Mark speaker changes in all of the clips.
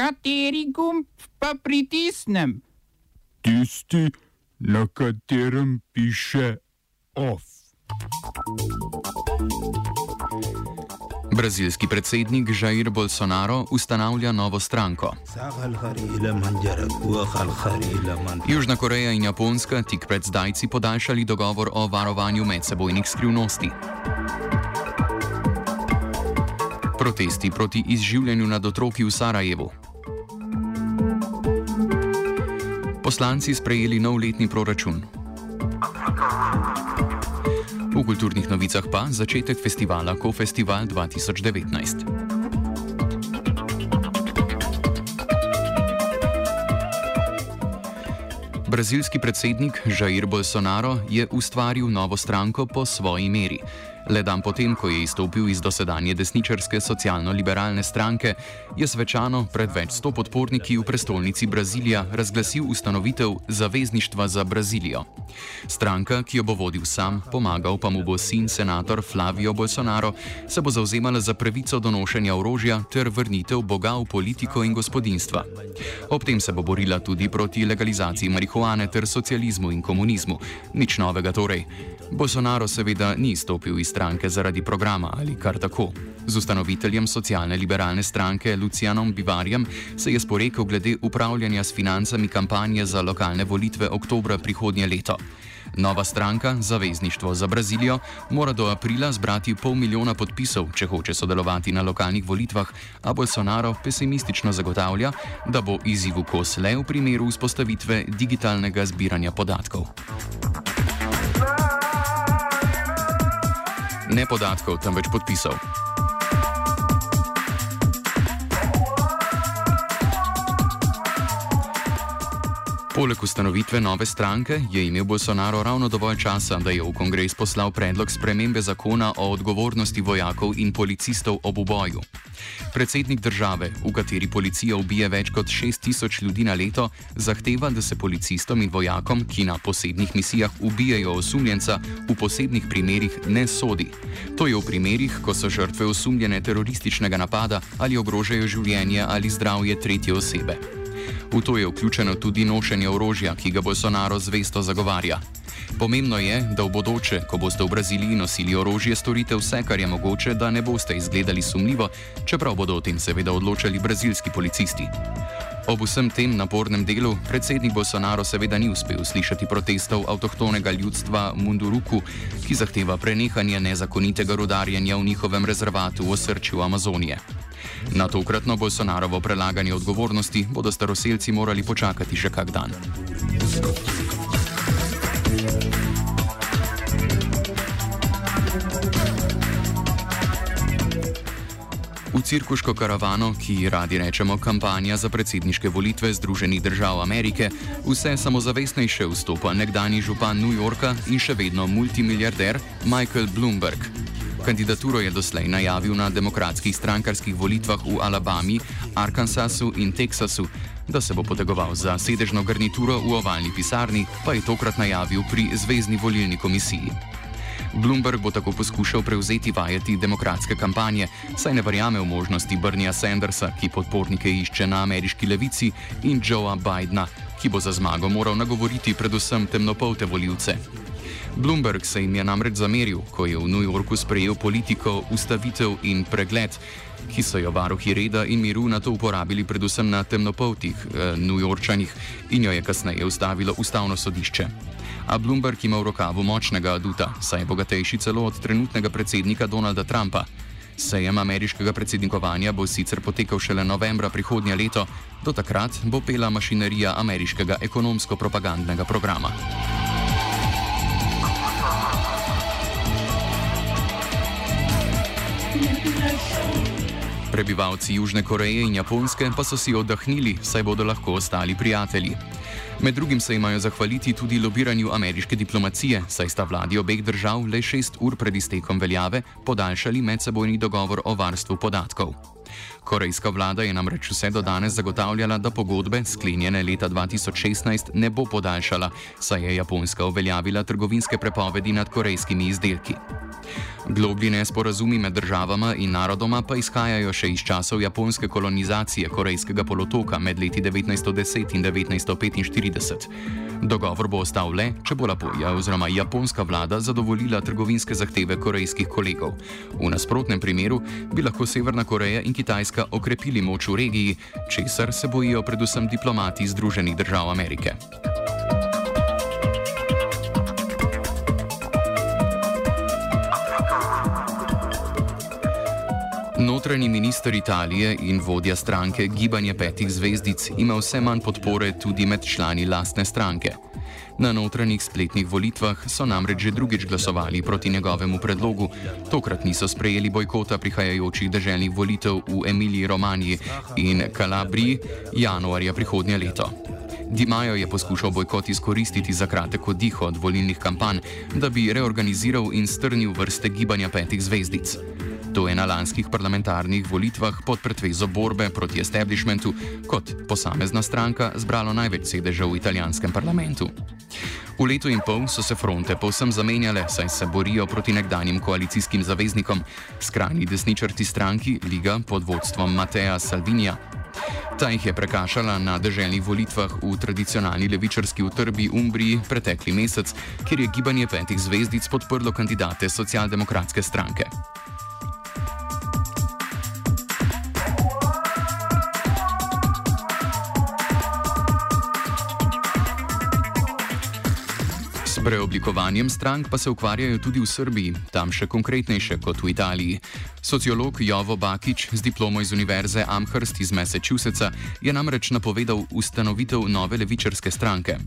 Speaker 1: Kateri gumb pa pritisnem?
Speaker 2: Tisti, na katerem piše OF.
Speaker 3: Brazilski predsednik Jair Bolsonaro ustanavlja novo stranko. Južna Koreja in Japonska tik pred zdajci podaljšali dogovor o varovanju medsebojnih skrivnosti. Protesti proti izživljanju nad otroki v Sarajevu. Poslanci sprejeli nov letni proračun. V kulturnih novicah pa začetek festivala Kofestival 2019. Brazilski predsednik Jair Bolsonaro je ustvaril novo stranko po svoji meri. Le dan potem, ko je izstopil iz dosedanje desničarske socialno-liberalne stranke, je svečano pred več sto podporniki v prestolnici Brazilija razglasil ustanovitev Zavezništva za Brazilijo. Stranka, ki jo bo vodil sam, pomagal pa mu bo sin senator Flavio Bolsonaro, se bo zauzemala za pravico do nošenja orožja ter vrnitev boga v politiko in gospodinstva. Ob tem se bo borila tudi proti legalizaciji marihuane ter socializmu in komunizmu. Nič novega torej. Bolsonaro seveda ni stopil iz stranke zaradi programa ali kar tako. Z ustanoviteljem socialne liberalne stranke Lucianom Bivarjem se je sporekel glede upravljanja s financami kampanje za lokalne volitve oktobra prihodnje leto. Nova stranka, Zavezništvo za Brazilijo, mora do aprila zbrati pol milijona podpisov, če hoče sodelovati na lokalnih volitvah, a Bolsonaro pesimistično zagotavlja, da bo izzivu kos le v primeru vzpostavitve digitalnega zbiranja podatkov. Ne podatkov, temveč podpisov. Poleg ustanovitve nove stranke je imel Bolsonaro ravno dovolj časa, da je v kongres poslal predlog spremembe zakona o odgovornosti vojakov in policistov ob uboju. Predsednik države, v kateri policija ubije več kot 6000 ljudi na leto, zahteva, da se policistom in vojakom, ki na posebnih misijah ubijajo osumljenca, v posebnih primerih ne sodi. To je v primerih, ko so žrtve osumljene terorističnega napada ali ogrožajo življenje ali zdravje tretje osebe. V to je vključeno tudi nošenje orožja, ki ga Bolsonaro zvesto zagovarja. Pomembno je, da v bodoče, ko boste v Braziliji nosili orožje, storite vse, kar je mogoče, da ne boste izgledali sumljivo, čeprav bodo o tem seveda odločali brazilski policisti. Ob vsem tem napornem delu predsednik Bolsonaro seveda ni uspel slišati protestov avtohtonega ljudstva Munduruku, ki zahteva prenehanje nezakonitega rudarjenja v njihovem rezervatu v osrčju Amazonije. Na tokratno Bolsonarovo prelaganje odgovornosti bodo staroseljci morali počakati še kak dan. V cirkuško karavano, ki ji radi rečemo kampanja za predsedniške volitve Združenih držav Amerike, vse samozavestnejše vstopa nekdani župan New Yorka in še vedno multimiliarder Michael Bloomberg. Kandidaturo je doslej najavil na demokratskih strankarskih volitvah v Alabami, Arkansasu in Teksasu. Da se bo potegoval za sedežno garnituro v ovalni pisarni, pa je tokrat najavil pri Zvezdni volilni komisiji. Bloomberg bo tako poskušal prevzeti vajeti demokratske kampanje, saj ne verjame v možnosti Bernia Sandersa, ki podpornike išče na ameriški levici, in Joea Bidna, ki bo za zmago moral nagovoriti predvsem temnopolte voljivce. Bloomberg se jim je namreč zameril, ko je v New Yorku sprejel politiko ustavitev in pregled, ki so jo varuhi reda in miru na to uporabili predvsem na temnopoltih eh, New Yorkčanih in jo je kasneje ustavilo ustavno sodišče. A Bloomberg ima v rokavu močnega aduta, saj je bogatejši celo od trenutnega predsednika Donalda Trumpa. Sejem ameriškega predsednikovanja bo sicer potekal šele novembra prihodnje leto, do takrat bo pela mašinerija ameriškega ekonomsko-propagandnega programa. Prebivalci Južne Koreje in Japonske pa so si oddahnili, saj bodo lahko ostali prijatelji. Med drugim se imajo zahvaliti tudi lobiranju ameriške diplomacije, saj sta vladi obeh držav le šest ur pred iztekom veljave podaljšali medsebojni dogovor o varstvu podatkov. Korejska vlada je namreč vse do danes zagotavljala, da pogodbe, sklenjene leta 2016, ne bo podaljšala, saj je Japonska uveljavila trgovinske prepovedi nad korejskimi izdelki. Globlji nesporazumi med državama in narodoma pa izhajajo še iz časov japonske kolonizacije Korejskega polotoka med leti 1910 in 1945. Dogovor bo ostal le, če bo Lapoja oziroma japonska vlada zadovoljila trgovinske zahteve korejskih kolegov. V nasprotnem primeru bi lahko Severna Koreja in Kitajska okrepili moč v regiji, česar se bojijo predvsem diplomati Združenih držav Amerike. Notranji minister Italije in vodja stranke Gibanje petih zvezdic ima vse manj podpore tudi med člani lastne stranke. Na notranjih spletnih volitvah so namreč že drugič glasovali proti njegovemu predlogu, tokrat niso sprejeli bojkota prihajajočih državnih volitev v Emiliji Romaniji in Kalabriji januarja prihodnje leto. Di Majo je poskušal bojkot izkoristiti za kratek oddih od volilnih kampanj, da bi reorganiziral in strnil vrste gibanja petih zvezdic. To je na lanskih parlamentarnih volitvah pod pretvezo borbe proti establishmentu kot posamezna stranka zbralo največ sedežev v italijanskem parlamentu. V letu in pol so se fronte povsem zamenjale, saj se borijo proti nekdanjim koalicijskim zaveznikom, skrajni desničarti stranki Liga pod vodstvom Mateja Salvinija. Ta jih je prekašala na državnih volitvah v tradicionalni levičarski utrbi Umbriji pretekli mesec, kjer je gibanje petih zvezdic podprlo kandidate socialdemokratske stranke. Preoblikovanjem strank pa se ukvarjajo tudi v Srbiji, tam še konkretnejše kot v Italiji. Sociolog Jovo Bakič z diplomo iz Univerze Amherst iz Massachusettsa je namreč napovedal ustanovitev nove levičarske stranke.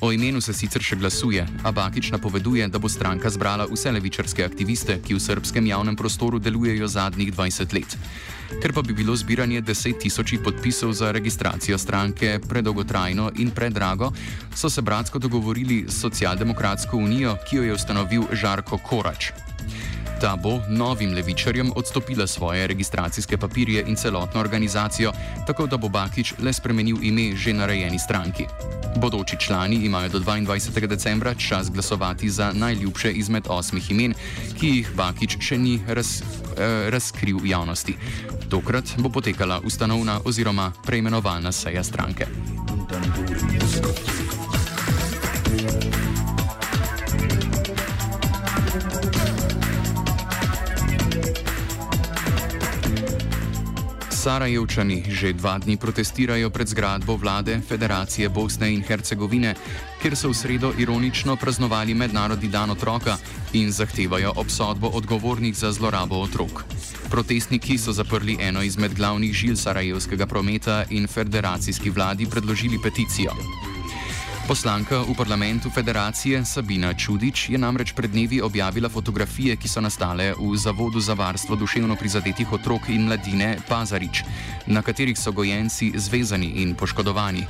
Speaker 3: O imenu se sicer še glasuje, a Bakič napoveduje, da bo stranka zbrala vse levičarske aktiviste, ki v srpskem javnem prostoru delujejo zadnjih 20 let. Ker pa bi bilo zbiranje 10 tisočih podpisov za registracijo stranke predolgotrajno in predrago, so se bratsko dogovorili s Socialdemokratsko unijo, ki jo je ustanovil Žarko Korač. Ta bo novim levičarjem odstopila svoje registracijske papirje in celotno organizacijo, tako da bo Bakič le spremenil ime že narejeni stranki. Bodoči člani imajo do 22. decembra čas glasovati za najljubše izmed osmih imen, ki jih Bakič še ni raz, eh, razkril javnosti. Tokrat bo potekala ustanovna oziroma preimenovalna seja stranke. Sarajevčani že dva dni protestirajo pred zgradbo vlade Federacije Bosne in Hercegovine, kjer so v sredo ironično praznovali Mednarodni dan otroka in zahtevajo obsodbo odgovornih za zlorabo otrok. Protestniki so zaprli eno izmed glavnih žil sarajevskega prometa in federacijski vladi predložili peticijo. Poslanka v parlamentu federacije Sabina Čudič je namreč pred dnevi objavila fotografije, ki so nastale v Zavodu za varstvo duševno prizadetih otrok in mladine Pazarič, na katerih so gojenci zvezani in poškodovani.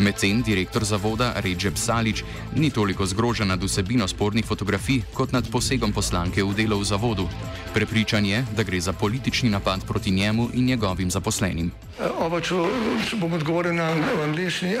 Speaker 3: Medtem direktor zavoda Rejep Salič ni toliko zgrožen nad vsebino spornih fotografij kot nad posegom poslanke v delo v zavodu. Prepričan je, da gre za politični napad proti njemu in njegovim zaposlenim.
Speaker 4: Oba, če, če bom odgovoril na angliški.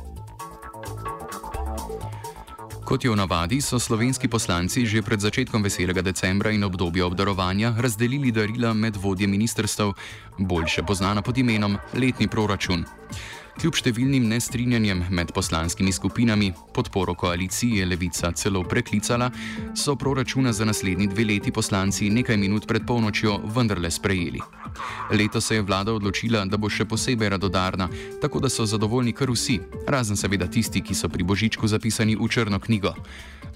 Speaker 3: Kot je v navadi, so slovenski poslanci že pred začetkom veselega decembra in obdobja obdarovanja razdelili darila med vodje ministrstv, boljše poznana pod imenom letni proračun. Kljub številnim nestrinjanjem med poslanskimi skupinami, podporo koaliciji je levica celo preklicala, so proračuna za naslednji dve leti poslanci nekaj minut pred polnočjo vendarle sprejeli. Leto se je vlada odločila, da bo še posebej radodarna, tako da so zadovoljni kar vsi, razen seveda tisti, ki so pri Božičku zapisani v črno knjigo.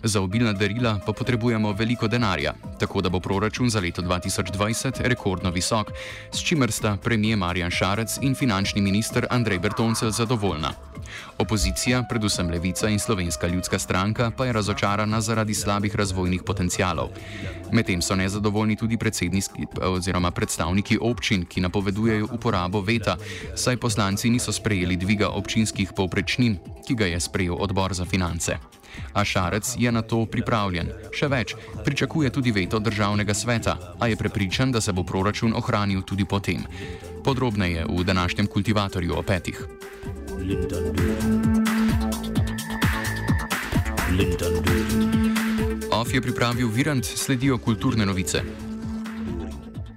Speaker 3: Za obilna darila pa potrebujemo veliko denarja, tako da bo proračun za leto 2020 rekordno visok, s čimer sta premijer Marjan Šarec in finančni minister Andrej Bertoncel zadovoljna. Opozicija, predvsem Levica in Slovenska ljudska stranka, pa je razočarana zaradi slabih razvojnih potencialov. Medtem so nezadovoljni tudi predstavniki občin, ki napovedujejo uporabo veta, saj poslanci niso sprejeli dviga občinskih povprečnin, ki ga je sprejel odbor za finance. A Šarec je na to pripravljen. Še več, pričakuje tudi veto državnega sveta, a je prepričan, da se bo proračun ohranil tudi potem. Podrobneje v današnjem kultivatorju o petih. Off je pripravil Virant, sledijo kulturne novice.